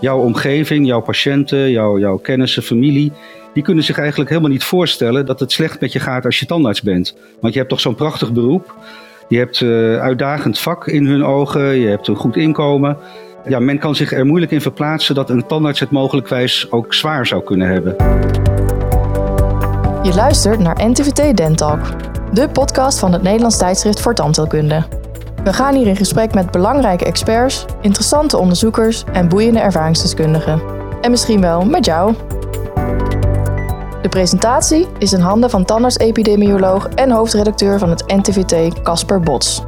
jouw omgeving, jouw patiënten, jouw, jouw kennissen, familie, die kunnen zich eigenlijk helemaal niet voorstellen dat het slecht met je gaat als je tandarts bent. Want je hebt toch zo'n prachtig beroep. Je hebt uh, uitdagend vak in hun ogen, je hebt een goed inkomen. Ja, men kan zich er moeilijk in verplaatsen dat een tandarts het mogelijkwijs ook zwaar zou kunnen hebben. Je luistert naar NTVT Dentalk, de podcast van het Nederlands tijdschrift voor tandheelkunde. We gaan hier in gesprek met belangrijke experts, interessante onderzoekers en boeiende ervaringsdeskundigen. En misschien wel met jou. De presentatie is in handen van tandarts-epidemioloog en hoofdredacteur van het NTVT Casper Bots.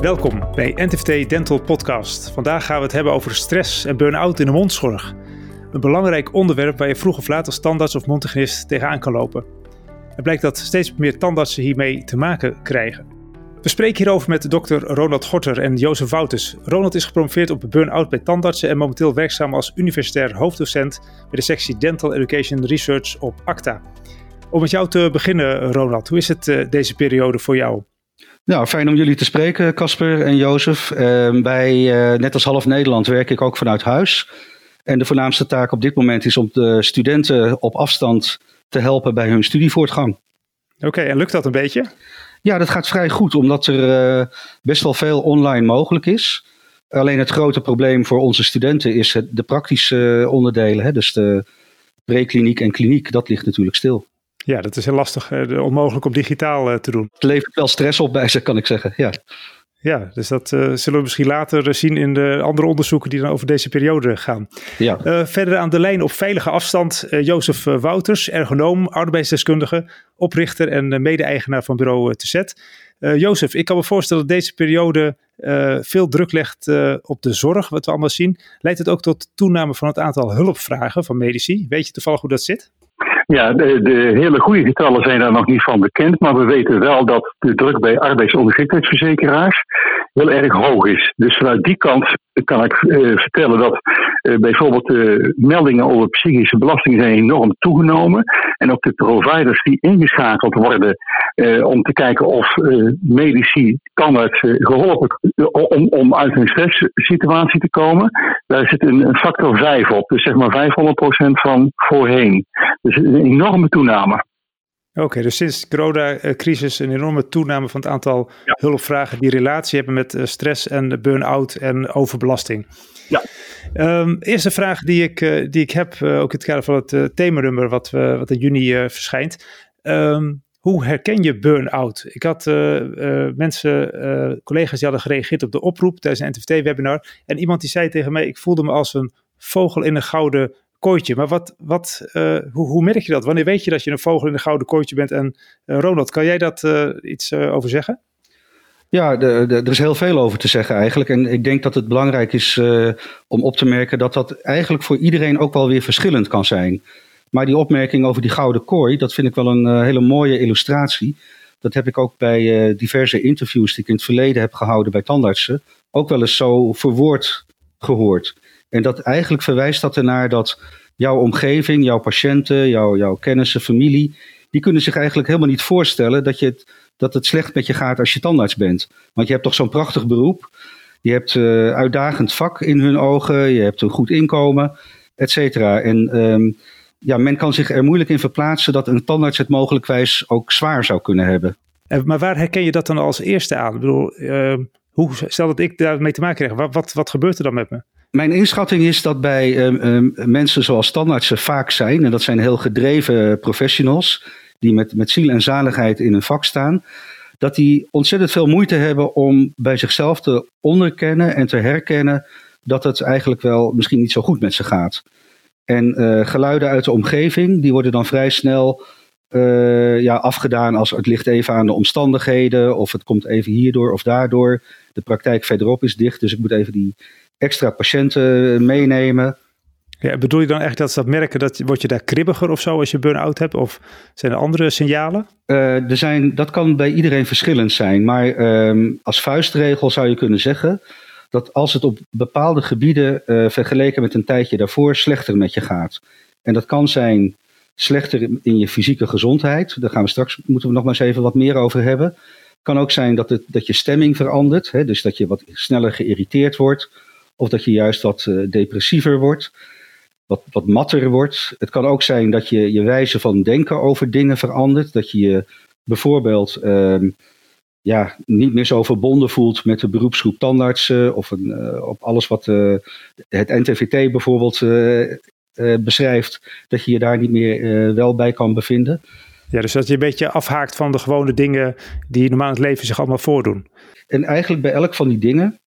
Welkom bij NTVT Dental Podcast. Vandaag gaan we het hebben over stress en burn-out in de mondzorg. Een belangrijk onderwerp waar je vroeg of laat als tandarts of mondhygiënist tegenaan kan lopen. Het blijkt dat steeds meer tandartsen hiermee te maken krijgen. We spreken hierover met dokter Ronald Gorter en Jozef Wouters. Ronald is gepromoveerd op burn-out bij tandartsen en momenteel werkzaam als universitair hoofddocent bij de sectie Dental Education Research op ACTA. Om met jou te beginnen, Ronald, hoe is het uh, deze periode voor jou? Nou, fijn om jullie te spreken, Casper en Jozef. Uh, bij, uh, net als half Nederland, werk ik ook vanuit huis. En de voornaamste taak op dit moment is om de studenten op afstand te helpen bij hun studievoortgang. Oké, en lukt dat een beetje? Ja, dat gaat vrij goed, omdat er uh, best wel veel online mogelijk is. Alleen het grote probleem voor onze studenten is het, de praktische onderdelen. Hè? Dus de prekliniek en kliniek, dat ligt natuurlijk stil. Ja, dat is heel lastig, uh, onmogelijk om digitaal te doen. Het levert wel stress op bij ze, kan ik zeggen. Ja. Ja, dus dat uh, zullen we misschien later zien in de andere onderzoeken die dan over deze periode gaan. Ja. Uh, verder aan de lijn op veilige afstand uh, Jozef Wouters, ergonoom, arbeidsdeskundige, oprichter en mede-eigenaar van bureau Tezet. Jozef, ik kan me voorstellen dat deze periode veel druk legt op de zorg, wat we allemaal zien. Leidt het ook tot toename van het aantal hulpvragen van medici? Weet je toevallig hoe dat zit? Ja, de, hele goede getallen zijn daar nog niet van bekend, maar we weten wel dat de druk bij arbeidsongeschiktheidsverzekeraars heel erg hoog is. Dus vanuit die kant kan ik uh, vertellen dat uh, bijvoorbeeld de meldingen over psychische belastingen zijn enorm toegenomen. En ook de providers die ingeschakeld worden uh, om te kijken of medici kan het geholpen om, om uit een stresssituatie te komen. Daar zit een, een factor 5 op, dus zeg maar 500% van voorheen. Dus een enorme toename. Oké, dus sinds de corona-crisis een enorme toename van het aantal ja. hulpvragen die relatie hebben met uh, stress en burn-out en overbelasting. Ja. Um, eerste vraag die ik, uh, die ik heb, uh, ook in het kader van het uh, themanummer wat, wat in juni verschijnt. Um, hoe herken je burn-out? Ik had mensen, collega's die hadden gereageerd op de oproep tijdens een NTVT-webinar. En iemand die zei tegen mij, ik voelde me als een vogel in een gouden kooitje. Maar wat, wat, uh, hoe, hoe, merk je dat? Wanneer weet je dat je een vogel in een gouden kooitje bent? En uh, Ronald, kan jij daar uh, iets over zeggen? Ja, er is heel veel over te zeggen eigenlijk. En ik denk dat het belangrijk is om op te merken dat dat eigenlijk voor iedereen ook wel weer verschillend kan zijn. Maar die opmerking over die gouden kooi, dat vind ik wel een hele mooie illustratie. Dat heb ik ook bij diverse interviews die ik in het verleden heb gehouden bij tandartsen ook wel eens zo verwoord gehoord. En dat eigenlijk verwijst dat ernaar dat jouw omgeving, jouw patiënten, jouw, jouw kennissen, familie, die kunnen zich eigenlijk helemaal niet voorstellen dat, je het, dat het slecht met je gaat als je tandarts bent. Want je hebt toch zo'n prachtig beroep. Je hebt uh, uitdagend vak in hun ogen, je hebt een goed inkomen, et cetera. En um, ja, men kan zich er moeilijk in verplaatsen dat een tandarts het mogelijkwijs ook zwaar zou kunnen hebben. Maar waar herken je dat dan als eerste aan? Ik bedoel, uh, hoe, stel dat ik daarmee te maken krijg, wat, wat, wat gebeurt er dan met me? Mijn inschatting is dat bij um, um, mensen zoals standaardsen vaak zijn, en dat zijn heel gedreven professionals, die met, met ziel en zaligheid in een vak staan, dat die ontzettend veel moeite hebben om bij zichzelf te onderkennen en te herkennen dat het eigenlijk wel misschien niet zo goed met ze gaat. En uh, geluiden uit de omgeving, die worden dan vrij snel uh, ja, afgedaan als het ligt even aan de omstandigheden, of het komt even hierdoor of daardoor. De praktijk verderop is dicht, dus ik moet even die extra patiënten meenemen. Ja, bedoel je dan echt dat ze dat merken, dat, word je daar kribbiger of zo als je burn-out hebt? Of zijn er andere signalen? Uh, er zijn, dat kan bij iedereen verschillend zijn. Maar um, als vuistregel zou je kunnen zeggen dat als het op bepaalde gebieden uh, vergeleken met een tijdje daarvoor slechter met je gaat. En dat kan zijn slechter in je fysieke gezondheid. Daar gaan we straks, moeten we nog maar eens even wat meer over hebben. Het kan ook zijn dat, het, dat je stemming verandert. Hè, dus dat je wat sneller geïrriteerd wordt of dat je juist wat depressiever wordt, wat, wat matter wordt. Het kan ook zijn dat je je wijze van denken over dingen verandert. Dat je je bijvoorbeeld ehm, ja, niet meer zo verbonden voelt met de beroepsgroep tandartsen of een, op alles wat het NTVT bijvoorbeeld beschrijft, dat je je daar niet meer wel bij kan bevinden. Ja, dus dat je een beetje afhaakt van de gewone dingen die normaal in het leven zich allemaal voordoen. En eigenlijk bij elk van die dingen,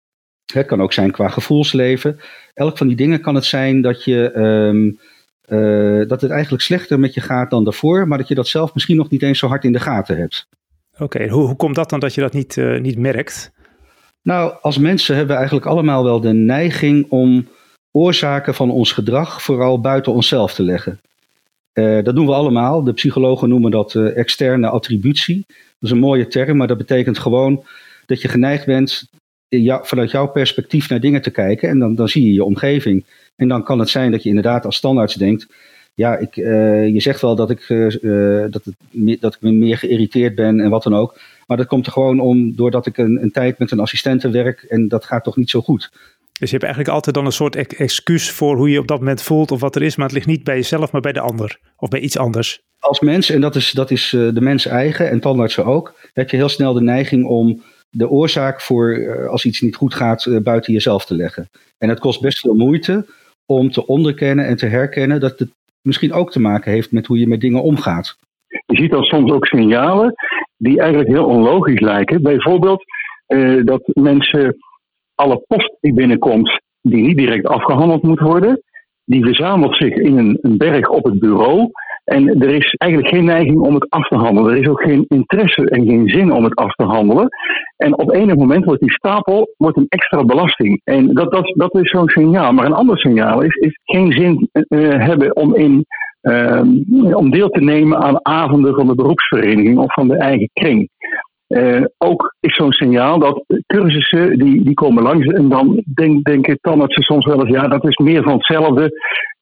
het kan ook zijn qua gevoelsleven, elk van die dingen kan het zijn dat, je, ehm, eh, dat het eigenlijk slechter met je gaat dan daarvoor, maar dat je dat zelf misschien nog niet eens zo hard in de gaten hebt. Oké, hoe, hoe komt dat dan dat je dat niet, uh, niet merkt? Nou, als mensen hebben we eigenlijk allemaal wel de neiging om oorzaken van ons gedrag vooral buiten onszelf te leggen. Uh, dat doen we allemaal. De psychologen noemen dat uh, externe attributie. Dat is een mooie term, maar dat betekent gewoon dat je geneigd bent jou, vanuit jouw perspectief naar dingen te kijken. En dan, dan zie je je omgeving. En dan kan het zijn dat je inderdaad als standaards denkt. Ja, ik, uh, je zegt wel dat ik, dat, het, dat ik meer geïrriteerd ben en wat dan ook. Maar dat komt er gewoon om doordat ik een, een tijd met een assistente werk en dat gaat toch niet zo goed. Dus je hebt eigenlijk altijd dan een soort excuus voor hoe je op dat moment voelt of wat er is, maar het ligt niet bij jezelf, maar bij de ander of bij iets anders. Als mens, en dat is, dat is eh, de mens eigen en tandartsen ook, heb je heel snel de neiging om de oorzaak voor eh, als iets niet goed gaat eh, buiten jezelf te leggen. En het kost best veel moeite om te onderkennen en te herkennen dat het misschien ook te maken heeft met hoe je met dingen omgaat. Je ziet dan soms ook signalen die eigenlijk heel onlogisch lijken. Bijvoorbeeld dat mensen alle post die binnenkomt, die niet direct afgehandeld moet worden, die verzamelt zich in een, een berg op het bureau. En er is eigenlijk geen neiging om het af te handelen. Er is ook geen interesse en geen zin om het af te handelen. En op enig moment wordt die stapel wordt een extra belasting. En dat, dat, dat is zo'n signaal. Maar een ander signaal is, is geen zin uh, hebben om, in, uh, om deel te nemen aan avonden van de beroepsvereniging of van de eigen kring. Ook is zo'n signaal dat cursussen die, die komen langs en dan denk, denken tandartsen soms wel eens, ja, dat is meer van hetzelfde.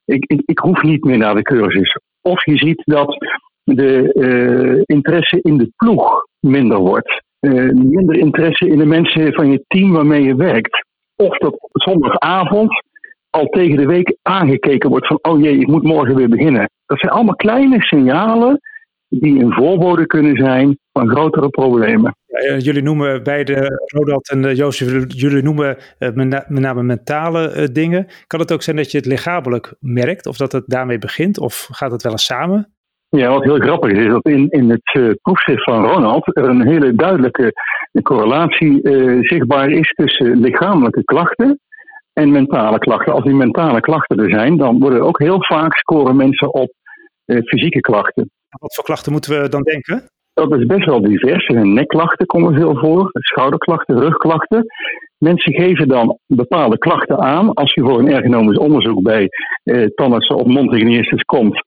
Ik, ik, ik hoef niet meer naar de cursus. Of je ziet dat de uh, interesse in de ploeg minder wordt. Uh, minder interesse in de mensen van je team waarmee je werkt. Of dat zondagavond al tegen de week aangekeken wordt van, oh jee, ik moet morgen weer beginnen. Dat zijn allemaal kleine signalen die een voorbode kunnen zijn van grotere problemen. jullie noemen beide, Rodald en uh, Jozef, jullie noemen uh, met name mentale uh, dingen. Kan het ook zijn dat je het lichamelijk merkt of dat het daarmee begint of gaat het wel eens samen? Ja, wat heel grappig is, is dat in, in het proefschrift van Ronald er een hele duidelijke correlatie zichtbaar is tussen lichamelijke klachten en mentale klachten. Als die mentale klachten er zijn, dan worden ook heel vaak scoren mensen op fysieke klachten. Wat voor klachten moeten we dan denken? Dat is best wel divers. Nekklachten komen veel voor, schouderklachten, rugklachten. Mensen geven dan bepaalde klachten aan. Als je voor een ergonomisch onderzoek bij eh, tandartsen of mondhygiënistes komt,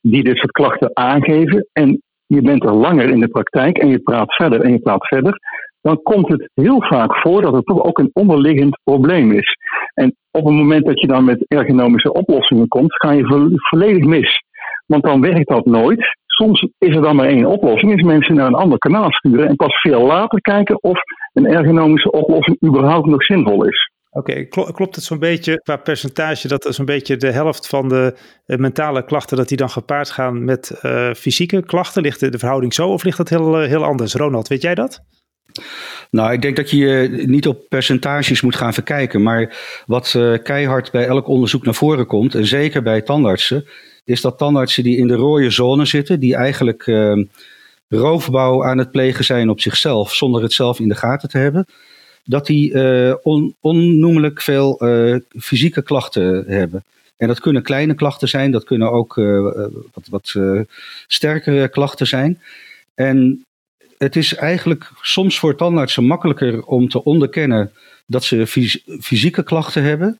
die dit soort klachten aangeven. En je bent er langer in de praktijk en je praat verder en je praat verder. Dan komt het heel vaak voor dat het toch ook een onderliggend probleem is. En op het moment dat je dan met ergonomische oplossingen komt, ga je volledig mis. Want dan werkt dat nooit. Soms is er dan maar één oplossing, is mensen naar een ander kanaal sturen en pas veel later kijken of een ergonomische oplossing überhaupt nog zinvol is. Oké, klopt het zo'n beetje qua percentage dat zo'n beetje de helft van de uh, mentale klachten dat die dan gepaard gaan met uh, fysieke klachten? Ligt de, de, verhouding zo of ligt dat heel, uh, heel anders? Ronald, weet jij dat? Nou, ik denk dat je niet op percentages moet gaan verkijken. Maar wat keihard bij elk onderzoek naar voren komt, en zeker bij tandartsen, is dat tandartsen die in de rode zone zitten, die eigenlijk uh, roofbouw aan het plegen zijn op zichzelf, zonder het zelf in de gaten te hebben, dat die on, onnoemelijk veel uh, fysieke klachten hebben. En dat kunnen kleine klachten zijn, dat kunnen ook wat, wat sterkere klachten zijn. En het is eigenlijk soms voor tandartsen makkelijker om te onderkennen dat ze fysieke klachten hebben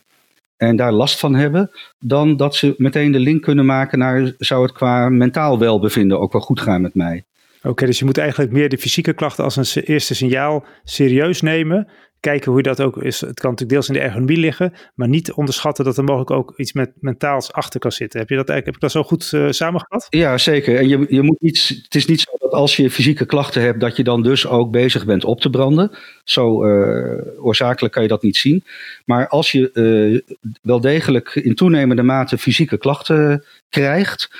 en daar last van hebben, dan dat ze meteen de link kunnen maken naar zou het qua mentaal welbevinden ook wel goed gaan met mij. Oké, dus je moet eigenlijk meer de fysieke klachten als een eerste signaal serieus nemen. kijken hoe dat ook is. Het kan natuurlijk deels in de ergonomie liggen, maar niet onderschatten dat er mogelijk ook iets met mentaals achter kan zitten. Heb je dat eigenlijk heb ik dat zo goed uh, samengevat? Ja, zeker. En je, je moet niet, het is niet zo dat als je fysieke klachten hebt, dat je dan dus ook bezig bent op te branden. Zo uh, oorzakelijk kan je dat niet zien. Maar als je uh, wel degelijk in toenemende mate fysieke klachten krijgt,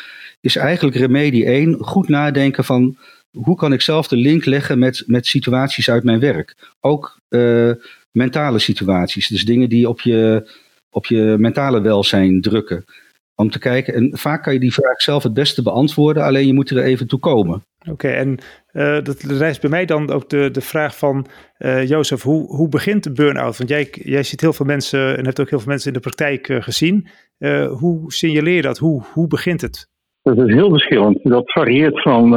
is eigenlijk remedie 1 goed nadenken van hoe kan ik zelf de link leggen met, met situaties uit mijn werk. Ook uh, mentale situaties, dus dingen die op je, op je mentale welzijn drukken. Om te kijken, en vaak kan je die vraag zelf het beste beantwoorden, alleen je moet er even toe komen. Oké, en uh, dat rijst bij mij dan ook de, de vraag van, uh, Jozef, hoe, hoe begint de burn-out? Want jij, jij ziet heel veel mensen en hebt ook heel veel mensen in de praktijk gezien. hoe signaleer je dat? Hoe, hoe begint het? Dat is heel verschillend. Dat varieert van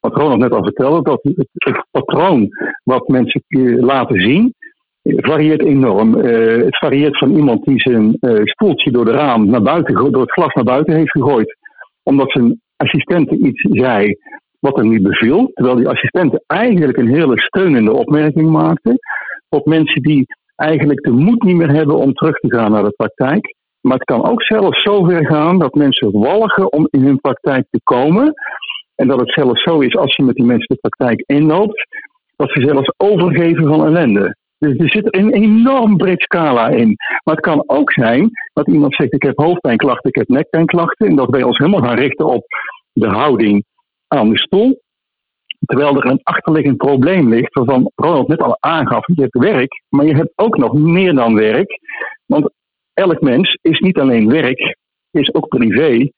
wat Ronald net al vertelde, dat het, het patroon wat mensen laten zien, varieert enorm. Uh, het varieert van iemand die zijn uh, stoeltje door, de raam naar buiten, door het glas naar buiten heeft gegooid, omdat zijn assistente iets zei wat hem niet beviel, terwijl die assistente eigenlijk een hele steunende opmerking maakte, op mensen die eigenlijk de moed niet meer hebben om terug te gaan naar de praktijk. Maar het kan ook zelfs zo ver gaan dat mensen walgen om in hun praktijk te komen, en dat het zelfs zo is, als je met die mensen de praktijk inloopt, dat ze zelfs overgeven van ellende. Dus er zit een enorm breed scala in. Maar het kan ook zijn dat iemand zegt: Ik heb hoofdpijnklachten, ik heb nekpijnklachten. En dat wij ons helemaal gaan richten op de houding aan de stoel. Terwijl er een achterliggend probleem ligt, waarvan Ronald net al aangaf: je hebt werk, maar je hebt ook nog meer dan werk. Want elk mens is niet alleen werk, is ook privé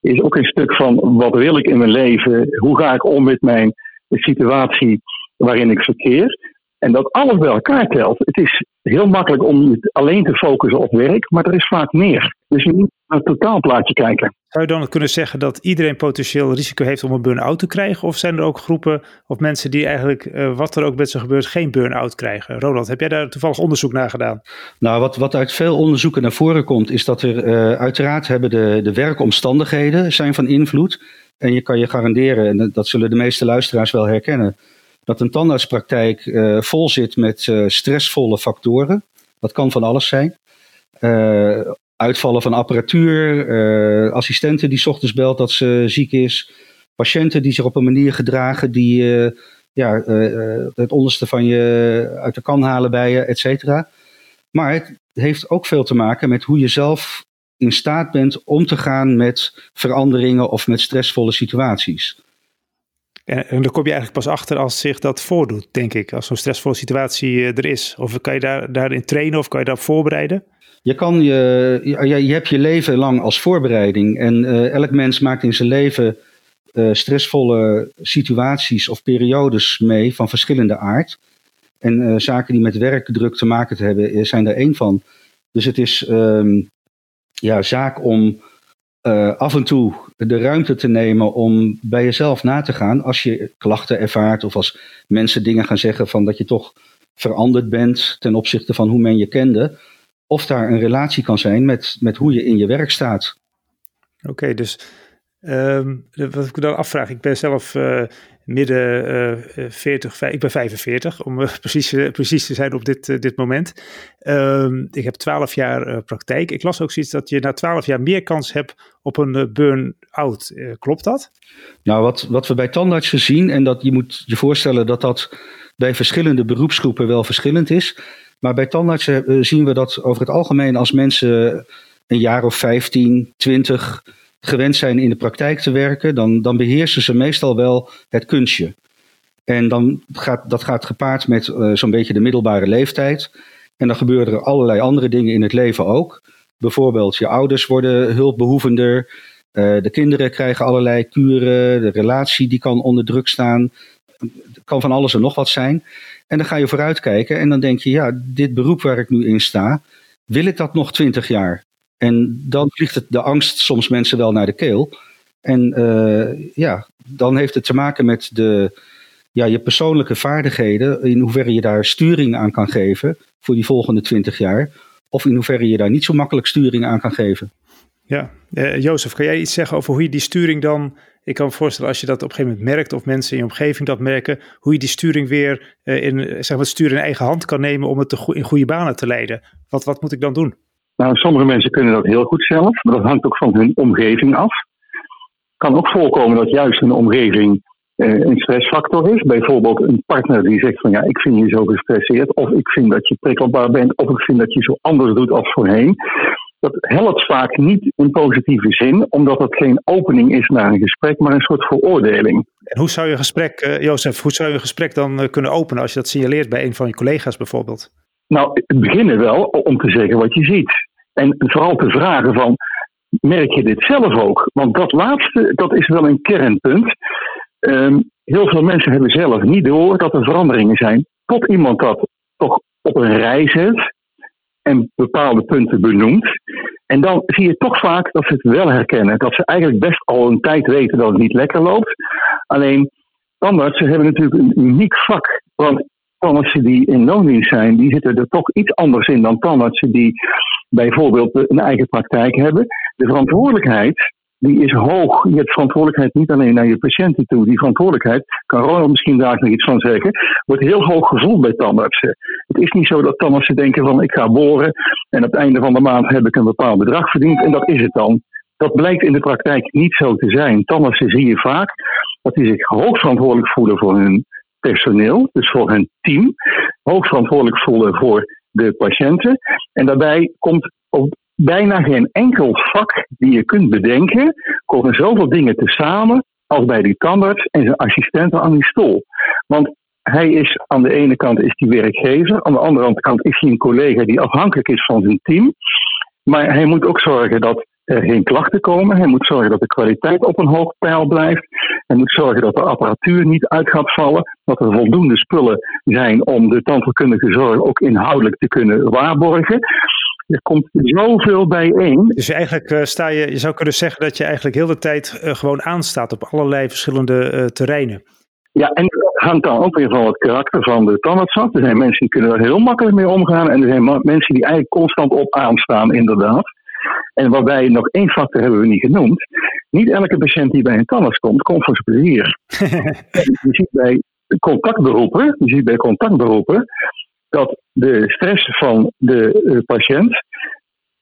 is ook een stuk van wat wil ik in mijn leven, hoe ga ik om met mijn situatie waarin ik verkeer. En dat alles bij elkaar telt. Het is heel makkelijk om alleen te focussen op werk, maar er is vaak meer. Dus je moet naar het totaalplaatje kijken. Zou je dan kunnen zeggen dat iedereen potentieel risico heeft om een burn-out te krijgen? Of zijn er ook groepen of mensen die eigenlijk, uh, wat er ook met ze gebeurt, geen burn-out krijgen? Roland, heb jij daar toevallig onderzoek naar gedaan? Nou, wat, wat uit veel onderzoeken naar voren komt, is dat er uh, uiteraard hebben de, de werkomstandigheden zijn van invloed. En je kan je garanderen, en dat zullen de meeste luisteraars wel herkennen, dat een tandartspraktijk uh, vol zit met stressvolle factoren. Dat kan van alles zijn uitvallen van apparatuur, assistenten die ochtends belt dat ze ziek is, patiënten die zich op een manier gedragen die ja, het onderste van je uit de kan halen bij je, et cetera. Maar het heeft ook veel te maken met hoe je zelf in staat bent om te gaan met veranderingen of met stressvolle situaties. En, dan kom je eigenlijk pas achter als zich dat voordoet, denk ik, als zo'n stressvolle situatie er is. Of kan je daar, daarin trainen of kan je daarop voorbereiden? Je, kan je, je, hebt je leven lang als voorbereiding. En uh, elk mens maakt in zijn leven uh, stressvolle situaties of periodes mee van verschillende aard. En zaken die met werkdruk te maken te hebben, zijn er één van. Dus het is um, ja, zaak om af en toe de ruimte te nemen om bij jezelf na te gaan als je klachten ervaart of als mensen dingen gaan zeggen van dat je toch veranderd bent ten opzichte van hoe men je kende of daar een relatie kan zijn met, met hoe je in je werk staat. Oké, dus um, wat ik dan afvraag, ik ben zelf uh, midden uh, 40, ik ben 45 om uh, precies, precies te zijn op dit, dit moment. Um, ik heb 12 jaar praktijk. Ik las ook zoiets dat je na 12 jaar meer kans hebt op een burn-out. klopt dat? Nou, wat, wat we bij tandartsen zien, en dat je moet je voorstellen dat dat bij verschillende beroepsgroepen wel verschillend is. Maar bij tandartsen eh, zien we dat over het algemeen als mensen een jaar of 15, 20 gewend zijn in de praktijk te werken, dan, dan beheersen ze meestal wel het kunstje. En dan gaat, dat gaat gepaard met uh, zo'n beetje de middelbare leeftijd. En dan gebeuren er allerlei andere dingen in het leven ook. Bijvoorbeeld, je ouders worden hulpbehoevender. Uh, de kinderen krijgen allerlei kuren. De relatie die kan onder druk staan. Het kan van alles en nog wat zijn. En dan ga je vooruitkijken en dan denk je, ja, dit beroep waar ik nu in sta, wil ik dat nog twintig jaar? En dan vliegt het de angst soms mensen wel naar de keel. En uh, ja, dan heeft het te maken met de, ja, je persoonlijke vaardigheden, in hoeverre je daar sturing aan kan geven voor die volgende twintig jaar, of in hoeverre je daar niet zo makkelijk sturing aan kan geven. Ja, Uh, Jozef, kan jij iets zeggen over hoe je die sturing dan... Ik kan me voorstellen als je dat op een gegeven moment merkt of mensen in je omgeving dat merken, hoe je die sturing weer uh, in, zeg maar, het in eigen hand kan nemen om het in goede banen te leiden. Wat, wat moet ik dan doen? Nou, sommige mensen kunnen dat heel goed zelf, maar dat hangt ook van hun omgeving af. Het kan ook voorkomen dat juist hun omgeving uh, een stressfactor is. Bijvoorbeeld een partner die zegt van ja, ik vind je zo gestresseerd, of ik vind dat je prikkelbaar bent, of ik vind dat je zo anders doet als voorheen. Dat helpt vaak niet in positieve zin, omdat het geen opening is naar een gesprek, maar een soort veroordeling. En hoe zou je gesprek, uh, Jozef, hoe zou je een gesprek dan uh, kunnen openen als je dat signaleert bij een van je collega's bijvoorbeeld? Nou, beginnen wel om te zeggen wat je ziet. En vooral te vragen van, merk je dit zelf ook? Want dat laatste, dat is wel een kernpunt. Um, heel veel mensen hebben zelf niet door dat er veranderingen zijn. Tot iemand dat toch op een rij zet en bepaalde punten benoemt. En dan zie je toch vaak dat ze het wel herkennen. Dat ze eigenlijk best al een tijd weten dat het niet lekker loopt. Alleen tandartsen hebben natuurlijk een uniek vak. Want tandartsen die in loondienst zijn, die zitten er toch iets anders in dan tandartsen die bijvoorbeeld een eigen praktijk hebben. De verantwoordelijkheid die is hoog. Je hebt verantwoordelijkheid niet alleen naar je patiënten toe. Die verantwoordelijkheid, kan Ronald misschien daar nog iets van zeggen, wordt heel hoog gevoeld bij tandartsen. Het is niet zo dat tandartsen denken van ik ga boren en op het einde van de maand heb ik een bepaald bedrag verdiend en dat is het dan. Dat blijkt in de praktijk niet zo te zijn. Tandartsen zie je vaak dat die zich hoog verantwoordelijk voelen voor hun personeel, dus voor hun team. Hoog verantwoordelijk voelen voor de patiënten. En daarbij komt op bijna geen enkel vak die je kunt bedenken, komen zoveel dingen tezamen als bij die tandarts en zijn assistenten aan die stoel. Want hij is aan de ene kant is die werkgever, aan de andere kant is hij een collega die afhankelijk is van zijn team. Maar hij moet ook zorgen dat er geen klachten komen. Hij moet zorgen dat de kwaliteit op een hoog peil blijft. Hij moet zorgen dat de apparatuur niet uit gaat vallen. Dat er voldoende spullen zijn om de tandheelkundige zorg ook inhoudelijk te kunnen waarborgen. Er komt zoveel bijeen. Dus eigenlijk uh, sta je, je zou kunnen zeggen dat je eigenlijk heel de tijd uh, gewoon aanstaat op allerlei verschillende uh, terreinen. Ja, en dat hangt dan ook weer van het karakter van de tandarts af. Er zijn mensen die kunnen er heel makkelijk mee omgaan. En er zijn mensen die eigenlijk constant op aanstaan, inderdaad. En waarbij nog één factor hebben we niet genoemd. Niet elke patiënt die bij een tandarts komt, komt voor zijn plezier. je ziet bij contactberoepen, je ziet bij contactberoepen dat de stress van de uh, patiënt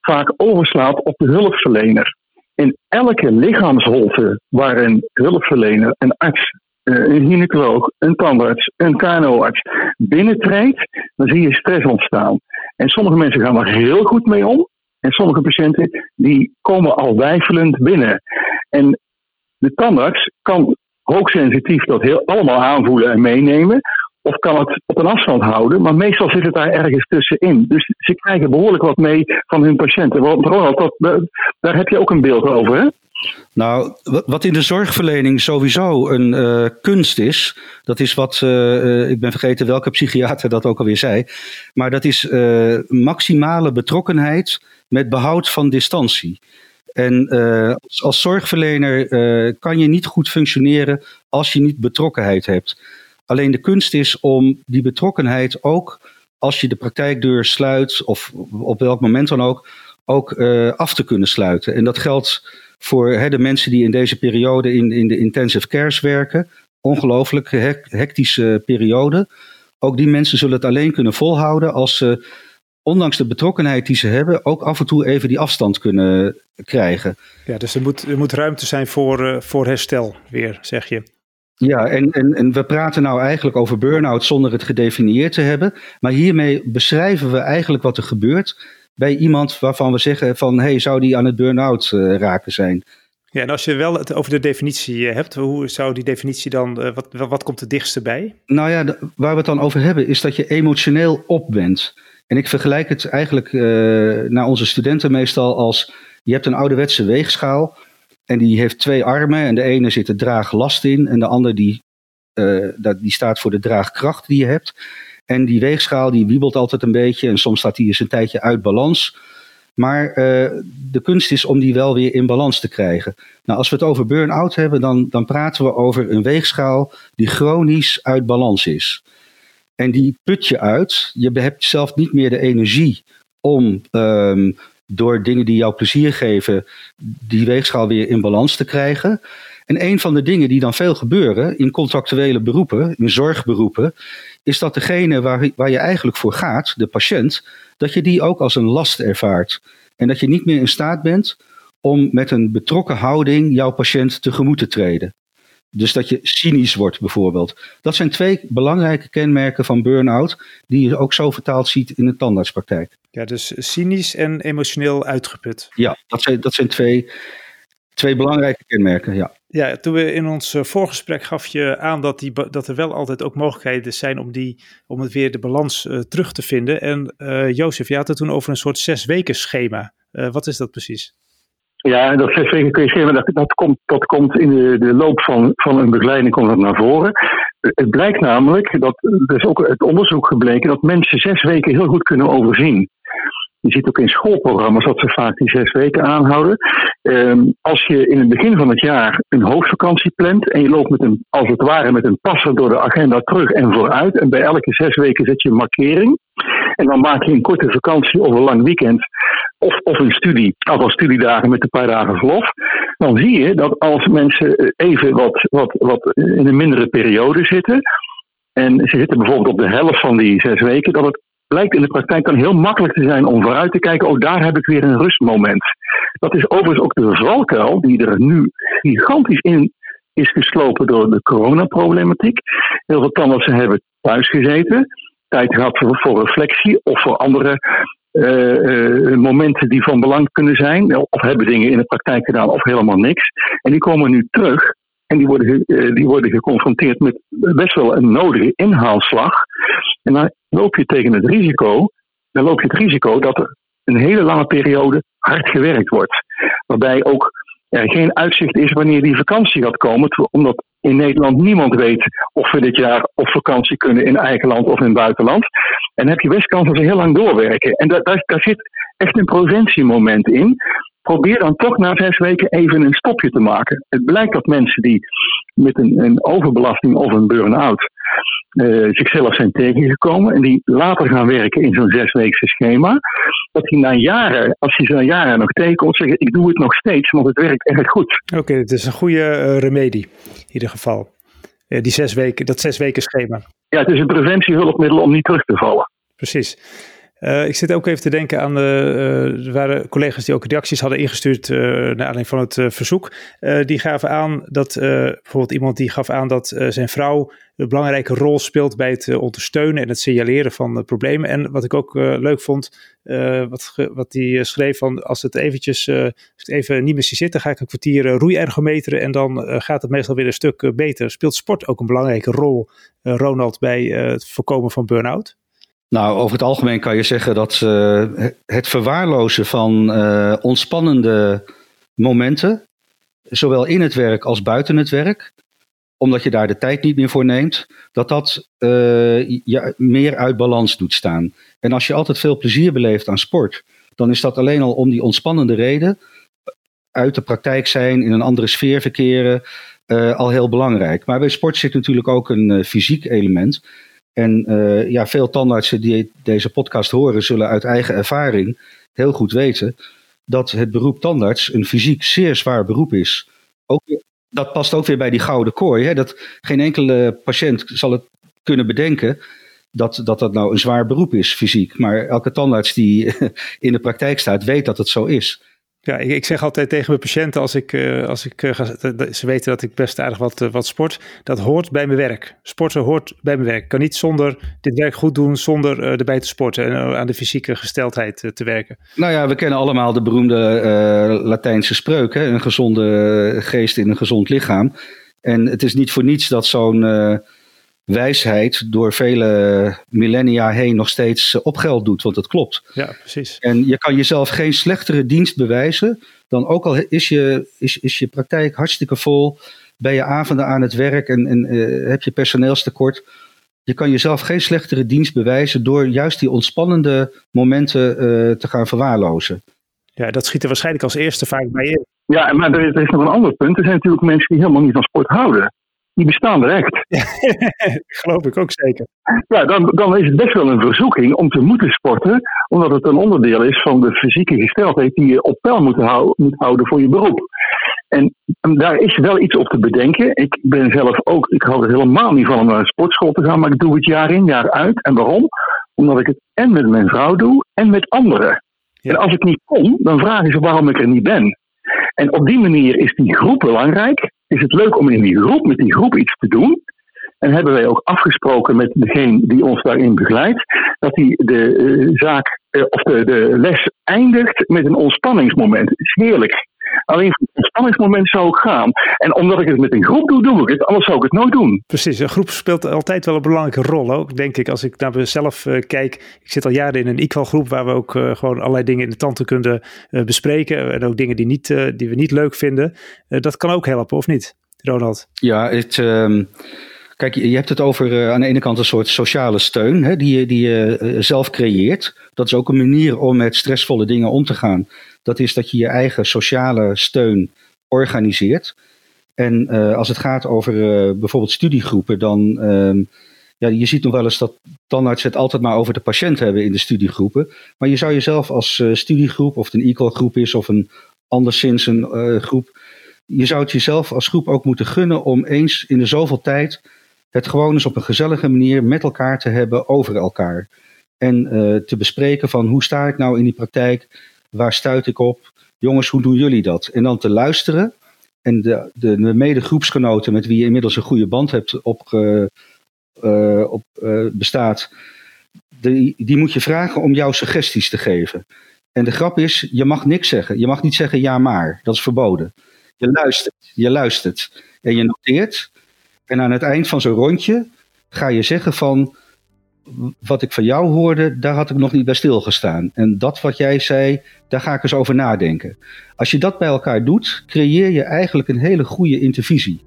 vaak overslaat op de hulpverlener. In elke lichaamsholte waar een hulpverlener, een arts, uh, een gynaecoloog, een tandarts, een KNO-arts binnentreedt, dan zie je stress ontstaan. En sommige mensen gaan er heel goed mee om. En sommige patiënten die komen al weifelend binnen. En de tandarts kan hoogsensitief dat heel allemaal aanvoelen en meenemen. Of kan het op een afstand houden, maar meestal zit het daar ergens tussenin. Dus ze krijgen behoorlijk wat mee van hun patiënten. Ronald, dat, daar heb je ook een beeld over, hè? Nou, wat in de zorgverlening sowieso een uh, kunst is, dat is wat, uh, ik ben vergeten welke psychiater dat ook alweer zei, maar dat is maximale betrokkenheid met behoud van distantie. En als, zorgverlener kan je niet goed functioneren als je niet betrokkenheid hebt. Alleen de kunst is om die betrokkenheid ook als je de praktijkdeur sluit, of op welk moment dan ook, ook uh, af te kunnen sluiten. En dat geldt voor hè, de mensen die in deze periode in, in de intensive cares werken. Ongelooflijk hectische periode. Ook die mensen zullen het alleen kunnen volhouden als ze, ondanks de betrokkenheid die ze hebben, ook af en toe even die afstand kunnen krijgen. Ja, dus er moet, er moet ruimte zijn voor, uh, voor herstel weer, zeg je. Ja, en, en, en we praten nou eigenlijk over burn-out zonder het gedefinieerd te hebben. Maar hiermee beschrijven we eigenlijk wat er gebeurt bij iemand waarvan we zeggen van... hey, zou die aan het burn-out uh, raken zijn? Ja, en als je wel het over de definitie eh, hebt, hoe zou die definitie dan, uh, wat, wat komt het dichtste bij? Nou ja, waar we het dan over hebben is dat je emotioneel op bent. En ik vergelijk het eigenlijk uh, naar onze studenten meestal als, je hebt een ouderwetse weegschaal en die heeft twee armen en de ene zit de draaglast in en de andere die, die staat voor de draagkracht die je hebt. En die weegschaal die wiebelt altijd een beetje en soms staat die eens een tijdje uit balans. Maar uh, de kunst is om die wel weer in balans te krijgen. Nou, als we het over burn-out hebben, dan, dan praten we over een weegschaal die chronisch uit balans is. En die put je uit. Je hebt zelf niet meer de energie om um, door dingen die jou plezier geven, die weegschaal weer in balans te krijgen. En een van de dingen die dan veel gebeuren in contractuele beroepen, in zorgberoepen, is dat degene waar, waar je eigenlijk voor gaat, de patiënt, dat je die ook als een last ervaart. En dat je niet meer in staat bent om met een betrokken houding jouw patiënt tegemoet te treden. Dus dat je cynisch wordt bijvoorbeeld. Dat zijn twee belangrijke kenmerken van burn-out die je ook zo vertaald ziet in de tandartspraktijk. Ja, dus cynisch en emotioneel uitgeput. Ja, dat zijn, dat zijn twee, twee belangrijke kenmerken, ja. Ja, toen we in ons eh, voorgesprek gaf je aan dat, die, dat er wel altijd ook mogelijkheden zijn om, die, om het weer de balans uh, terug te vinden. En uh, Jozef, je had het toen over een soort zes weken schema. Wat is dat precies? Ja, dat zes weken kun je schema, dat, dat, komt, dat komt in de, de loop van, van een begeleiding komt dat naar voren. Het blijkt namelijk, dat, er is ook het onderzoek gebleken, dat mensen zes weken heel goed kunnen overzien. Je ziet ook in schoolprogramma's dat ze vaak die zes weken aanhouden. Um, als je in het begin van het jaar een hoofdvakantie plant en je loopt met een, als het ware met een passer door de agenda terug en vooruit en bij elke zes weken zet je een markering en dan maak je een korte vakantie of een lang weekend of, of een studie, of studiedagen met een paar dagen verlof, dan zie je dat als mensen even wat, wat, wat in een mindere periode zitten, en ze zitten bijvoorbeeld op de helft van die zes weken, dat het blijkt in de praktijk dan heel makkelijk te zijn om vooruit te kijken, oh daar heb ik weer een rustmoment. Dat is overigens ook de valkuil die er nu gigantisch in is geslopen door de coronaproblematiek. Heel veel tandartsen hebben thuis gezeten, tijd gehad voor, reflectie of voor andere uh, uh, momenten die van belang kunnen zijn. Of hebben dingen in de praktijk gedaan of helemaal niks. En die komen nu terug en die worden, uh, die worden geconfronteerd met best wel een nodige inhaalslag. En dan loop je tegen het risico, dan loop je het risico dat er een hele lange periode hard gewerkt wordt. Waarbij ook er geen uitzicht is wanneer die vakantie gaat komen, omdat in Nederland niemand weet of we dit jaar op vakantie kunnen in eigen land of in het buitenland. En dan heb je best kans dat ze heel lang doorwerken. En daar, daar, daar zit echt een preventiemoment in. Probeer dan toch na zes weken even een stopje te maken. Het blijkt dat mensen die met een, een overbelasting of een burn-out uh, zichzelf zijn tegengekomen en die later gaan werken in zo'n zesweekse schema, dat die na jaren, als je ze na jaren nog tegenkomt, zeggen ik doe het nog steeds, want het werkt erg goed. Oké, okay, het is een goede uh, remedie in ieder geval. Uh, die zes weken, dat zes weken schema. Ja, het is een preventiehulpmiddel om niet terug te vallen. Precies. Uh, ik zit ook even te denken aan de. Uh, er waren collega's die ook reacties hadden ingestuurd. Uh, naar aanleiding van het verzoek. die gaven aan dat. bijvoorbeeld iemand die gaf aan dat zijn vrouw. een belangrijke rol speelt bij het ondersteunen en het signaleren van problemen. En wat ik ook leuk vond. wat, wat die schreef van. Als het eventjes. het even niet meer zie zitten. ga ik een kwartier roeiergometeren. En dan gaat het meestal weer een stuk beter. Speelt sport ook een belangrijke rol, Ronald, bij het voorkomen van burn-out? Nou, over het algemeen kan je zeggen dat uh, het verwaarlozen van uh, ontspannende momenten, zowel in het werk als buiten het werk, omdat je daar de tijd niet meer voor neemt, dat dat uh, je meer uit balans doet staan. En als je altijd veel plezier beleeft aan sport, dan is dat alleen al om die ontspannende reden uit de praktijk zijn, in een andere sfeer verkeren, al heel belangrijk. Maar bij sport zit natuurlijk ook een fysiek element. En uh, ja, veel tandartsen die deze podcast horen, zullen uit eigen ervaring heel goed weten dat het beroep tandarts een fysiek zeer zwaar beroep is. Ook, dat past ook weer bij die gouden kooi. Hè? Dat geen enkele patiënt zal het kunnen bedenken dat, dat dat nou een zwaar beroep is, fysiek. Maar elke tandarts die in de praktijk staat, weet dat het zo is. Ja, ik, ik, zeg altijd tegen mijn patiënten als ik, uh, als ik uh, ga, ze weten dat ik best aardig wat, uh, wat sport, dat hoort bij mijn werk. Sporten hoort bij mijn werk. Ik kan niet zonder dit werk goed doen, zonder erbij te sporten en aan de fysieke gesteldheid te werken. Nou ja, we kennen allemaal de beroemde Latijnse spreuk, hè? een gezonde geest in een gezond lichaam. En het is niet voor niets dat zo'n wijsheid door vele millennia heen nog steeds eh, op geld doet, want dat klopt. Ja, precies. En je kan jezelf geen slechtere dienst bewijzen dan ook al is je, is, is je praktijk hartstikke vol, ben je avonden aan het werk en, en uh, heb je personeelstekort. Je kan jezelf geen slechtere dienst bewijzen door juist die ontspannende momenten uh, te gaan verwaarlozen. Ja, dat schiet er waarschijnlijk als eerste vaak bij in. Ja, maar er is, er is nog een ander punt. Er zijn natuurlijk mensen die helemaal niet van sport houden. Die bestaan er echt. geloof ik ook zeker. Ja, dan, dan is het best wel een verzoeking om te moeten sporten, omdat het een onderdeel is van de fysieke gesteldheid die je op peil moet, moet houden voor je beroep. En, daar is wel iets op te bedenken. Ik ben zelf ook, ik hou er helemaal niet van om naar een sportschool te gaan, maar ik doe het jaar in, jaar uit. En waarom? Omdat ik het en met mijn vrouw doe en met anderen. En als ik niet kom, dan vragen ze waarom ik er niet ben. En op die manier is die groep belangrijk. Is het leuk om in die groep, met die groep iets te doen. En hebben wij ook afgesproken met degene die ons daarin begeleidt, dat hij de uh, zaak uh, of de, les eindigt met een ontspanningsmoment. Heerlijk. Alleen het ontspanningsmoment zou ik gaan. En omdat ik het met een groep doe, doe ik het. Anders zou ik het nooit doen. Precies, een groep speelt altijd wel een belangrijke rol ook, denk ik. Als ik naar mezelf uh, kijk, ik zit al jaren in een equal groep waar we ook uh, gewoon allerlei dingen in de tanden kunnen uh, bespreken. En ook dingen die, niet, die we niet leuk vinden. dat kan ook helpen, of niet, Ronald? Ja, het... Um... Kijk, je hebt het over uh, aan de ene kant een soort sociale steun hè, die je, die je uh, zelf creëert. Dat is ook een manier om met stressvolle dingen om te gaan. Dat is dat je je eigen sociale steun organiseert. En uh, als het gaat over bijvoorbeeld studiegroepen, dan. Ehm, ja, je ziet nog wel eens dat tandartsen het altijd maar over de patiënt hebben in de studiegroepen. Maar je zou jezelf als studiegroep, of het een equal groep is of een anderszins een groep. Je zou het jezelf als groep ook moeten gunnen om eens in de zoveel tijd het gewoon eens op een gezellige manier met elkaar te hebben over elkaar. En uh, te bespreken van hoe sta ik nou in die praktijk, waar stuit ik op, jongens, hoe doen jullie dat? En dan te luisteren en de, de, de medegroepsgenoten met wie je inmiddels een goede band hebt op, uh, uh, op bestaat, die, die moet je vragen om jouw suggesties te geven. En de grap is, je mag niks zeggen. Je mag niet zeggen ja maar, dat is verboden. Je luistert, je luistert en je noteert. En aan het eind van zo'n rondje ga je zeggen van wat ik van jou hoorde, daar had ik nog niet bij stilgestaan. En dat wat jij zei, daar ga ik eens over nadenken. Als je dat bij elkaar doet, creëer je eigenlijk een hele goede intervisie.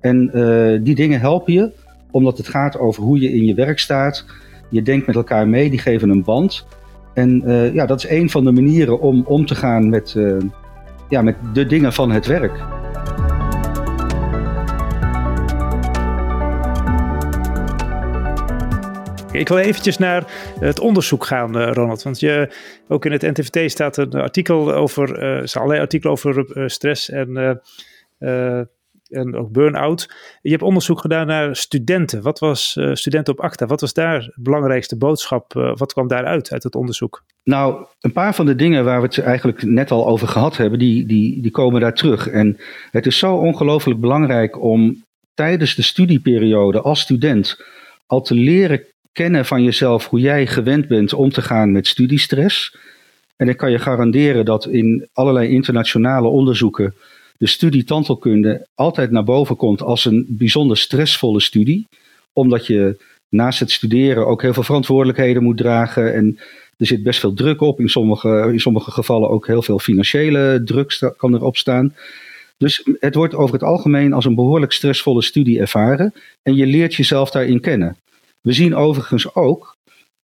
En uh, die dingen helpen je, omdat het gaat over hoe je in je werk staat. Je denkt met elkaar mee, die geven een band. En uh, ja, dat is een van de manieren om om te gaan met, uh, ja, met de dingen van het werk. Ik wil eventjes naar het onderzoek gaan, uh, Ronald. Want je, ook in het NTVT staat een artikel over, uh, er allerlei artikelen over uh, stress en, en ook burn-out. Je hebt onderzoek gedaan naar studenten. Wat was studenten op ACTA? Wat was daar de belangrijkste boodschap? wat kwam daaruit, uit het onderzoek? Nou, een paar van de dingen waar we het eigenlijk net al over gehad hebben, die, die, die komen daar terug. En het is zo ongelooflijk belangrijk om tijdens de studieperiode als student al te leren kennen van jezelf hoe jij gewend bent om te gaan met studiestress. En ik kan je garanderen dat in allerlei internationale onderzoeken de studie tandheelkunde altijd naar boven komt als een bijzonder stressvolle studie. Omdat je naast het studeren ook heel veel verantwoordelijkheden moet dragen. En er zit best veel druk op. In sommige, in sommige gevallen ook heel veel financiële druk kan erop staan. Dus het wordt over het algemeen als een behoorlijk stressvolle studie ervaren. En je leert jezelf daarin kennen. We zien overigens ook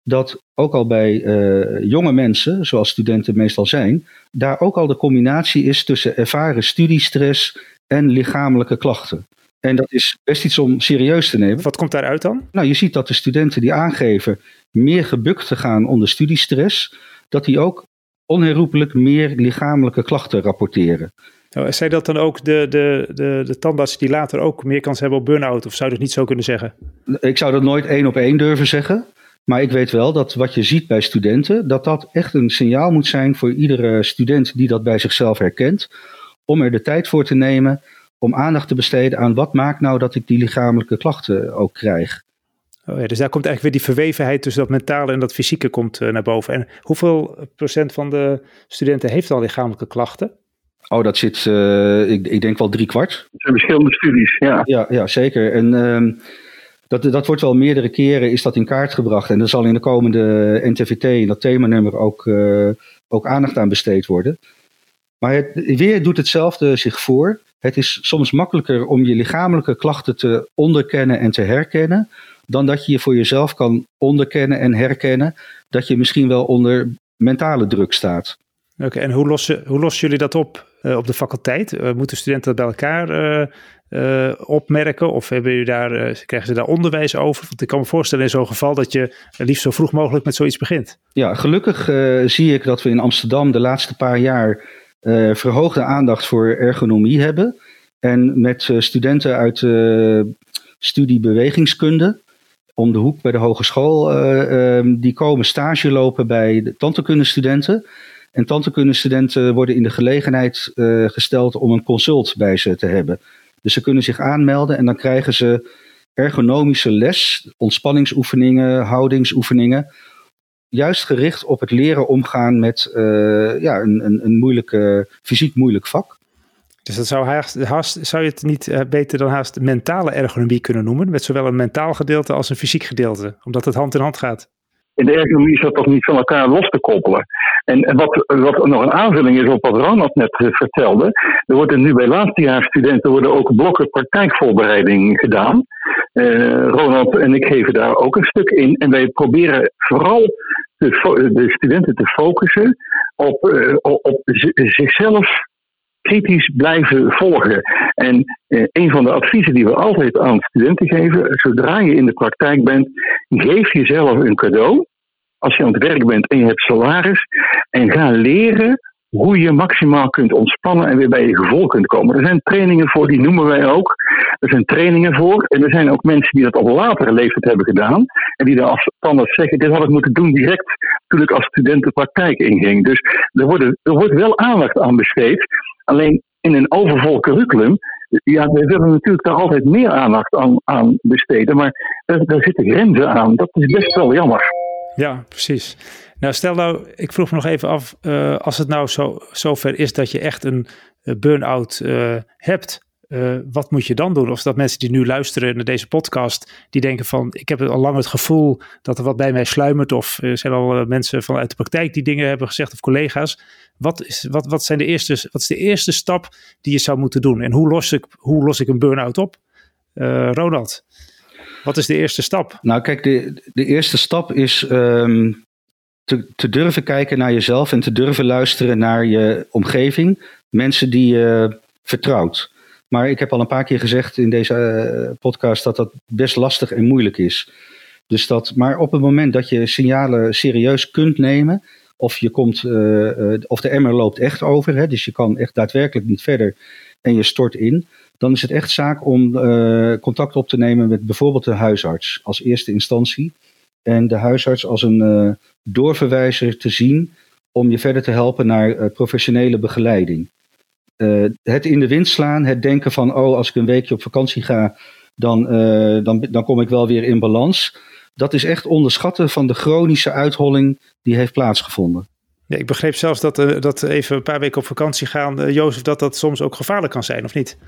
dat ook al bij uh, jonge mensen, zoals studenten meestal zijn, daar ook al de combinatie is tussen ervaren studiestress en lichamelijke klachten. En dat is best iets om serieus te nemen. Wat komt daaruit dan? Nou, je ziet dat de studenten die aangeven meer gebukt te gaan onder studiestress, dat die ook onherroepelijk meer lichamelijke klachten rapporteren. Nou, zijn dat dan ook de, de, de, de tandarts die later ook meer kans hebben op burn-out? Of zou je dat niet zo kunnen zeggen? Ik zou dat nooit één op één durven zeggen. Maar ik weet wel dat wat je ziet bij studenten, dat dat echt een signaal moet zijn voor iedere student die dat bij zichzelf herkent. Om er de tijd voor te nemen om aandacht te besteden aan wat maakt nou dat ik die lichamelijke klachten ook krijg. Oh ja, dus daar komt eigenlijk weer die verwevenheid tussen dat mentale en dat fysieke komt uh, naar boven. En hoeveel procent van de studenten heeft al lichamelijke klachten? Oh, dat zit, uh, ik, ik, denk wel drie kwart. Het zijn verschillende studies, ja. Ja, ja zeker. En uh, dat, dat wordt wel meerdere keren is dat in kaart gebracht. En er zal in de komende NTVT, in dat themanummer, ook, uh, ook aandacht aan besteed worden. Maar het, weer doet hetzelfde zich voor. Het is soms makkelijker om je lichamelijke klachten te onderkennen en te herkennen, dan dat je je voor jezelf kan onderkennen en herkennen dat je misschien wel onder mentale druk staat. Oké, en hoe lossen, hoe lossen jullie dat op uh, op de faculteit? Uh, moeten studenten dat bij elkaar opmerken? Of hebben jullie daar, krijgen ze daar onderwijs over? Want ik kan me voorstellen in zo'n geval dat je liefst zo vroeg mogelijk met zoiets begint. Ja, gelukkig zie ik dat we in Amsterdam de laatste paar jaar verhoogde aandacht voor ergonomie hebben. En met studenten uit studie bewegingskunde om de hoek bij de hogeschool. Ehm, die komen stage lopen bij de tandheelkundestudenten. En tandheelkundestudenten worden in de gelegenheid uh, gesteld om een consult bij ze te hebben. Dus ze kunnen zich aanmelden en dan krijgen ze ergonomische les, ontspanningsoefeningen, houdingsoefeningen. Juist gericht op het leren omgaan met uh, ja, een, een, een moeilijke, fysiek moeilijk vak. Dus dat zou, haast, zou je het niet uh, beter dan haast mentale ergonomie kunnen noemen? Met zowel een mentaal gedeelte als een fysiek gedeelte, omdat het hand in hand gaat. In de ergonomie is dat toch niet van elkaar los te koppelen. En, wat, wat nog een aanvulling is op wat Ronald net eh, vertelde. Er worden nu bij laatstejaarsstudenten worden ook blokken praktijkvoorbereiding gedaan. Uh, Ronald en ik geven daar ook een stuk in. En wij proberen vooral de, de studenten te focussen op, uh, op zichzelf kritisch blijven volgen. En eh, een van de adviezen die we altijd aan studenten geven, zodra je in de praktijk bent, geef jezelf een cadeau. Als je aan het werk bent en je hebt salaris, en ga leren hoe je maximaal kunt ontspannen en weer bij je gevoel kunt komen. Er zijn trainingen voor, die noemen wij ook. Er zijn trainingen voor. En er zijn ook mensen die dat op latere leeftijd hebben gedaan. En die dan anders zeggen, dit had ik moeten doen direct toen ik als student de praktijk inging. Dus er, er wordt wel aandacht aan besteed. Alleen in een overvol curriculum, ja, we willen natuurlijk daar altijd meer aandacht aan, aan besteden, maar daar, daar zitten grenzen aan. Dat is best wel jammer. Ja, precies. Nou, stel nou, ik vroeg me nog even af, uh, als het nou zo, zover is dat je echt een uh, burn-out uh, hebt, uh, wat moet je dan doen? Of dat mensen die nu luisteren naar deze podcast, die denken van, ik heb al lang het gevoel dat er wat bij mij sluimert, of er zijn al mensen vanuit de praktijk die dingen hebben gezegd, of collega's. Wat is, wat, wat, zijn de eerste, wat is de eerste stap die je zou moeten doen? En hoe los ik, hoe los ik een burn-out op? Uh, Ronald, wat is de eerste stap? Nou, kijk, de, de eerste stap is te, te durven kijken naar jezelf en te durven luisteren naar je omgeving. Mensen die je vertrouwt. Maar ik heb al een paar keer gezegd in deze uh, podcast dat dat best lastig en moeilijk is. Dus dat, maar op het moment dat je signalen serieus kunt nemen, of je komt, uh, of de emmer loopt echt over, hè, dus je kan echt daadwerkelijk niet verder en je stort in, dan is het echt zaak om contact op te nemen met bijvoorbeeld de huisarts als eerste instantie. En de huisarts als een doorverwijzer te zien om je verder te helpen naar professionele begeleiding. Het in de wind slaan, het denken van, oh, als ik een weekje op vakantie ga, dan, dan, dan kom ik wel weer in balans dat is echt onderschatten van de chronische uitholling die heeft plaatsgevonden. Ja, ik begreep zelfs dat, uh, dat even een paar weken op vakantie gaan, uh, Jozef, dat dat soms ook gevaarlijk kan zijn, of niet?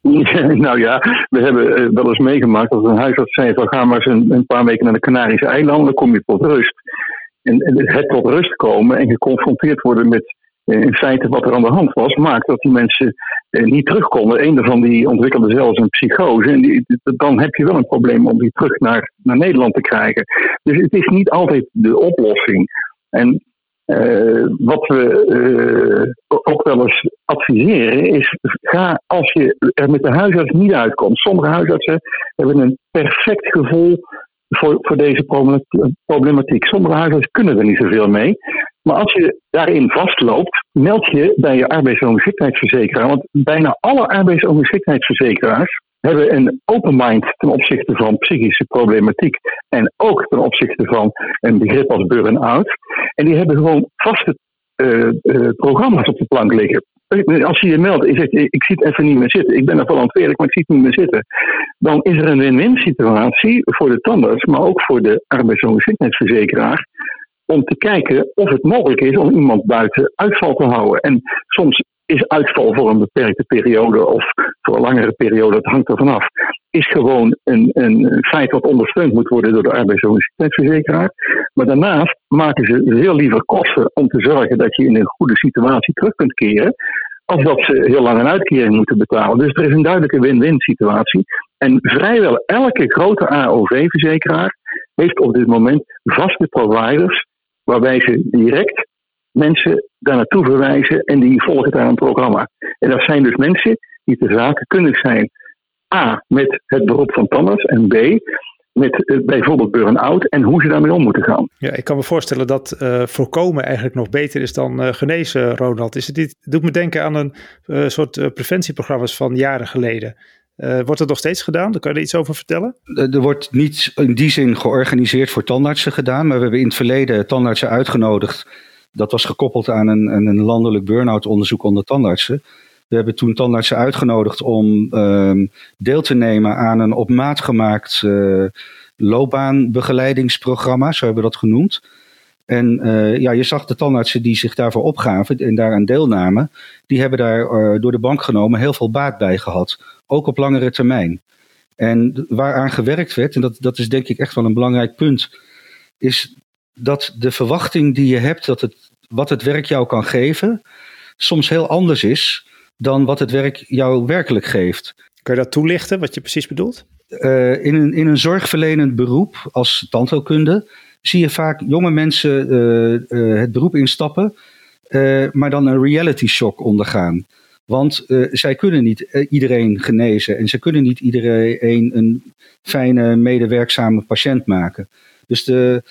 nou ja, we hebben wel eens meegemaakt dat een huisarts zei: van ga maar eens een, paar weken naar de Canarische eilanden, dan kom je tot rust. En, het tot rust komen en geconfronteerd worden met eh, in feite wat er aan de hand was, maakt dat die mensen eh, niet terugkomen. Een daarvan die ontwikkelde zelfs een psychose. En dan heb je wel een probleem om die terug naar, naar Nederland te krijgen. Dus het is niet altijd de oplossing. En uh, wat we uh, ook wel eens adviseren is: ga als je er met de huisarts niet uitkomt. Sommige huisartsen hebben een perfect gevoel voor, voor deze problematiek. Sommige huisartsen kunnen er niet zoveel mee. Maar als je daarin vastloopt, meld je bij je arbeidsongeschiktheidsverzekeraar. Want bijna alle arbeidsongeschiktheidsverzekeraars hebben een open mind ten opzichte van psychische problematiek. En ook ten opzichte van een begrip als burn-out. En die hebben gewoon vaste uh, uh, programma's op de plank liggen. Als je je meldt en zegt, ik zie het even niet meer zitten, ik ben er verantwoordelijk, maar ik zie het niet meer zitten. Dan is er een win-win situatie voor de tandarts, maar ook voor de arbeidsongeschiktheidsverzekeraar om te kijken of het mogelijk is om iemand buiten uitval te houden. En soms is uitval voor een beperkte periode of voor een langere periode, het hangt er vanaf, is gewoon een, een feit wat ondersteund moet worden door de arbeidsongeschiktheidsverzekeraar. Maar daarnaast maken ze veel liever kosten om te zorgen dat je in een goede situatie terug kunt keren, als dat ze heel lang een uitkering moeten betalen. Dus er is een duidelijke win-win situatie. En vrijwel elke grote AOV-verzekeraar heeft op dit moment vaste providers waarbij ze direct mensen daar naartoe verwijzen en die volgen daar een programma. En dat zijn dus mensen die te zaken kunnen zijn. A, met het beroep van tandarts en B, met uh, bijvoorbeeld burn-out en hoe ze daarmee om moeten gaan. Ja, ik kan me voorstellen dat uh, voorkomen eigenlijk nog beter is dan uh, genezen, Ronald. Is het doet me denken aan een soort preventieprogramma's van jaren geleden. Wordt het nog steeds gedaan? Daar kan je iets over vertellen? Er wordt niet in die zin georganiseerd voor tandartsen gedaan, maar we hebben in het verleden tandartsen uitgenodigd. Dat was gekoppeld aan een, een landelijk burn-out onderzoek onder tandartsen. We hebben toen tandartsen uitgenodigd om uh, deel te nemen aan een op maat gemaakt uh, loopbaanbegeleidingsprogramma, zo hebben we dat genoemd. En ja, je zag de tandartsen die zich daarvoor opgaven en daaraan deelnamen, die hebben daar door de bank genomen heel veel baat bij gehad, ook op langere termijn. En waaraan gewerkt werd, en dat, dat is denk ik echt wel een belangrijk punt, is dat de verwachting die je hebt dat het, wat het werk jou kan geven, soms heel anders is dan wat het werk jou werkelijk geeft. Kun je dat toelichten, wat je precies bedoelt? Uh, in, een, in een zorgverlenend beroep als tandheelkunde zie je vaak jonge mensen uh, uh, het beroep instappen, maar dan een reality shock ondergaan. Want zij kunnen niet iedereen genezen en ze kunnen niet iedereen een fijne, medewerkzame patiënt maken. Dus de,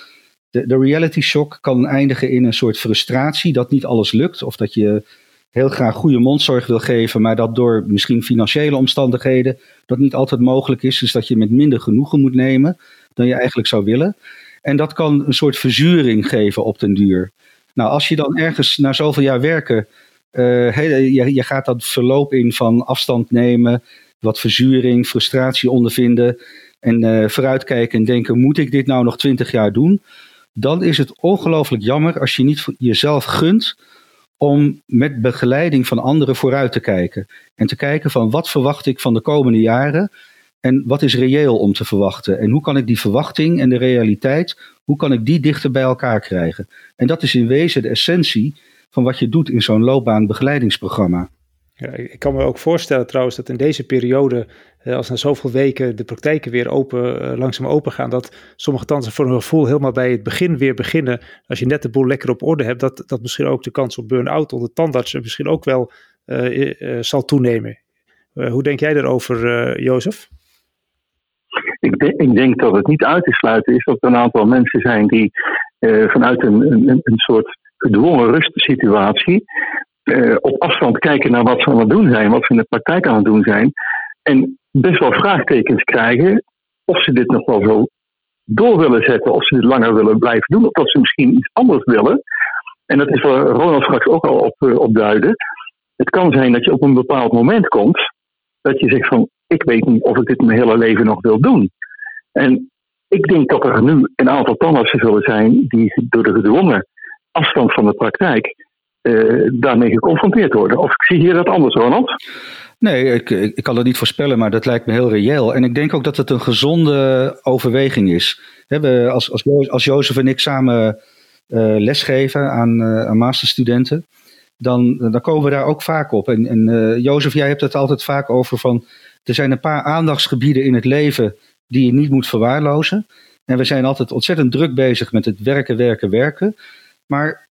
de, de reality shock kan eindigen in een soort frustratie dat niet alles lukt of dat je heel graag goede mondzorg wil geven, maar dat door misschien financiële omstandigheden dat niet altijd mogelijk is. Dus dat je met minder genoegen moet nemen dan je eigenlijk zou willen. En dat kan een soort verzuring geven op den duur. Nou, als je dan ergens na zoveel jaar werken, uh, je, je gaat dat verloop in van afstand nemen, wat verzuring, frustratie ondervinden en uh, vooruitkijken en denken, moet ik dit nou nog twintig jaar doen? Dan is het ongelooflijk jammer als je niet jezelf gunt om met begeleiding van anderen vooruit te kijken. En te kijken van wat verwacht ik van de komende jaren en wat is reëel om te verwachten. En hoe kan ik die verwachting en de realiteit, hoe kan ik die dichter bij elkaar krijgen. En dat is in wezen de essentie van wat je doet in zo'n loopbaanbegeleidingsprogramma. Ja, ik kan me ook voorstellen trouwens dat in deze periode, eh, als na zoveel weken de praktijken weer open, eh, langzaam open gaan, dat sommige tandartsen voor hun gevoel helemaal bij het begin weer beginnen. Als je net de boel lekker op orde hebt, dat, dat misschien ook de kans op burn-out onder tandartsen misschien ook wel uh, uh, zal toenemen. Uh, hoe denk jij daarover, Jozef? Ik, de, ik, denk dat het niet uit te sluiten is dat er een aantal mensen zijn die vanuit een, een, een soort gedwongen rustsituatie uh, op afstand kijken naar wat ze aan het doen zijn, wat ze in de praktijk aan het doen zijn. En best wel vraagtekens krijgen of ze dit nog wel zo door willen zetten, of ze dit langer willen blijven doen, of dat ze misschien iets anders willen. En dat is waar Ronald straks ook al op, uh, op duidde. Het kan zijn dat je op een bepaald moment komt dat je zegt van ik weet niet of ik dit mijn hele leven nog wil doen. En ik denk dat er nu een aantal tandartsen zullen zijn die door de gedwongen afstand van de praktijk uh, daarmee geconfronteerd worden. Of zie hier dat anders, Ronald? Nee, ik, ik, kan het niet voorspellen, maar dat lijkt me heel reëel. En ik denk ook dat het een gezonde overweging is. We, als, als, als Jozef en ik samen uh, lesgeven aan, uh, aan masterstudenten, dan, dan komen we daar ook vaak op. En, en Jozef, jij hebt het altijd vaak over van, er zijn een paar aandachtsgebieden in het leven die je niet moet verwaarlozen. En we zijn altijd ontzettend druk bezig met het werken, werken, werken. Maar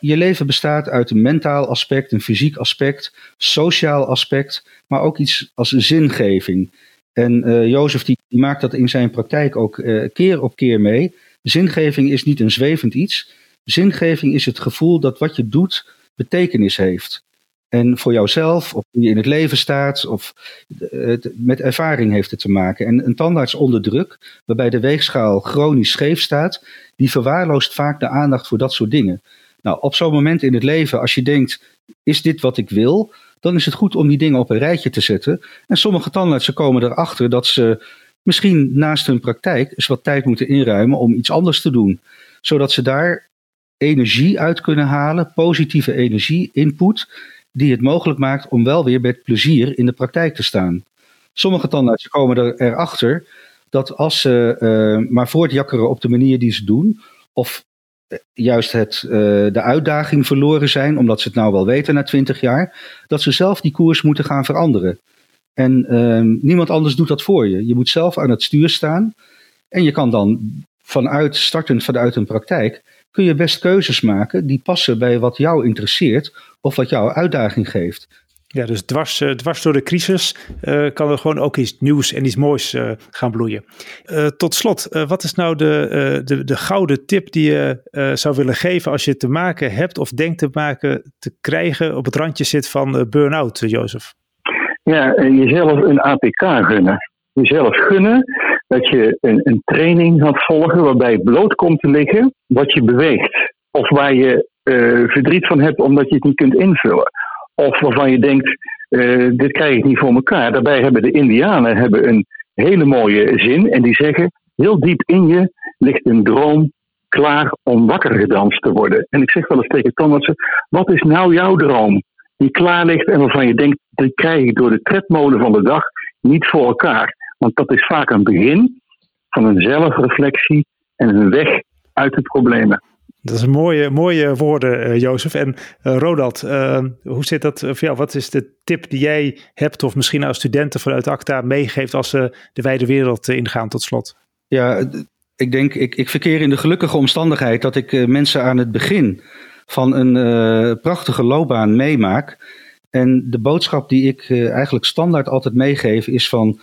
je leven bestaat uit een mentaal aspect, een fysiek aspect, sociaal aspect, maar ook iets als zingeving. En uh, Jozef die, die, maakt dat in zijn praktijk ook uh, keer op keer mee. Zingeving is niet een zwevend iets. Zingeving is het gevoel dat wat je doet betekenis heeft. En voor jouzelf, of hoe je in het leven staat, of uh, met ervaring heeft het te maken. En een tandarts onder druk, waarbij de weegschaal chronisch scheef staat, die verwaarloost vaak de aandacht voor dat soort dingen. Nou, op zo'n moment in het leven, als je denkt, is dit wat ik wil? Dan is het goed om die dingen op een rijtje te zetten. En sommige tandartsen komen erachter dat ze misschien naast hun praktijk eens wat tijd moeten inruimen om iets anders te doen. Zodat ze daar energie uit kunnen halen, positieve energie, input, die het mogelijk maakt om wel weer met plezier in de praktijk te staan. Sommige tandartsen komen er, erachter dat als ze uh, maar voortjakkeren op de manier die ze doen, of juist het, uh, de uitdaging verloren zijn, omdat ze het nou wel weten na twintig jaar, dat ze zelf die koers moeten gaan veranderen. En uh, niemand anders doet dat voor je. Je moet zelf aan het stuur staan. En je kan dan vanuit, startend vanuit een praktijk, kun je best keuzes maken die passen bij wat jou interesseert of wat jouw uitdaging geeft. Ja, dus dwars, uh, dwars door de crisis uh, kan er gewoon ook iets nieuws en iets moois uh, gaan bloeien. tot slot, wat is nou de, de, de gouden tip die je zou willen geven als je te maken hebt of denkt te maken te krijgen op het randje zit van burn-out, Jozef? Ja, jezelf een APK gunnen. Jezelf gunnen dat je een, een training gaat volgen waarbij bloot komt te liggen wat je beweegt. Of waar je verdriet van hebt omdat je het niet kunt invullen. Of waarvan je denkt, uh, dit krijg ik niet voor elkaar. Daarbij hebben de Indianen hebben een hele mooie zin. En die zeggen, heel diep in je ligt een droom klaar om wakker gedanst te worden. En ik zeg wel eens tegen Thomas, wat is nou jouw droom? Die klaar ligt en waarvan je denkt, die krijg ik door de tredmolen van de dag niet voor elkaar. Want dat is vaak een begin van een zelfreflectie en een weg uit de problemen. Dat is een mooie, mooie woorden, uh, Jozef. En uh, Rodald, uh, hoe zit dat voor jou? Wat is de tip die jij hebt, of misschien als studenten vanuit ACTA meegeeft als ze de wijde wereld ingaan tot slot? Ja, ik denk, ik, ik verkeer in de gelukkige omstandigheid dat ik mensen aan het begin van een prachtige loopbaan meemaak. En de boodschap die ik eigenlijk standaard altijd meegeef is van,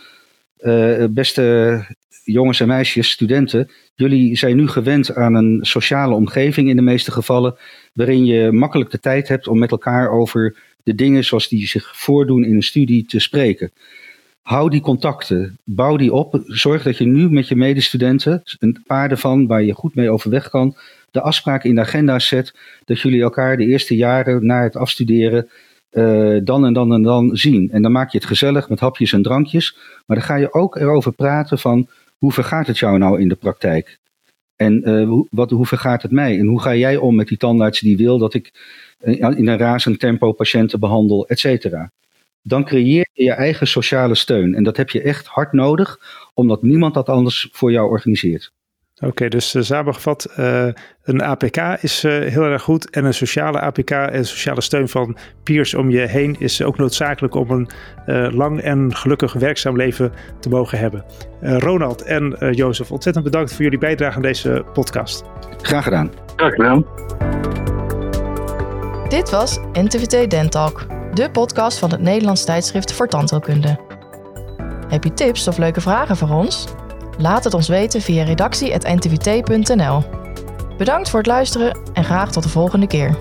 beste jongens en meisjes, studenten, jullie zijn nu gewend aan een sociale omgeving in de meeste gevallen, waarin je makkelijk de tijd hebt om met elkaar over de dingen zoals die zich voordoen in een studie te spreken. Hou die contacten, bouw die op. Zorg dat je nu met je medestudenten, een paar ervan waar je goed mee overweg kan, de afspraken in de agenda zet dat jullie elkaar de eerste jaren na het afstuderen uh, dan en dan en dan zien. En dan maak je het gezellig met hapjes en drankjes. Maar dan ga je ook erover praten van hoe vergaat het jou nou in de praktijk? En hoe, wat, hoe vergaat het mij? En hoe ga jij om met die tandarts die wil dat ik uh, in een razend tempo patiënten behandel, et cetera? Dan creëer je je eigen sociale steun. En dat heb je echt hard nodig, omdat niemand dat anders voor jou organiseert. Oké, dus uh, samengevat, uh, een APK is uh, heel erg goed en een sociale APK en sociale steun van peers om je heen is ook noodzakelijk om een lang en gelukkig werkzaam leven te mogen hebben. Ronald en Jozef, ontzettend bedankt voor jullie bijdrage aan deze podcast. Graag gedaan. Graag gedaan. Dit was NTVT Dentalk, de podcast van het Nederlands tijdschrift voor tandheelkunde. Heb je tips of leuke vragen voor ons? Laat het ons weten via redactie.ntvt.nl. Bedankt voor het luisteren en graag tot de volgende keer.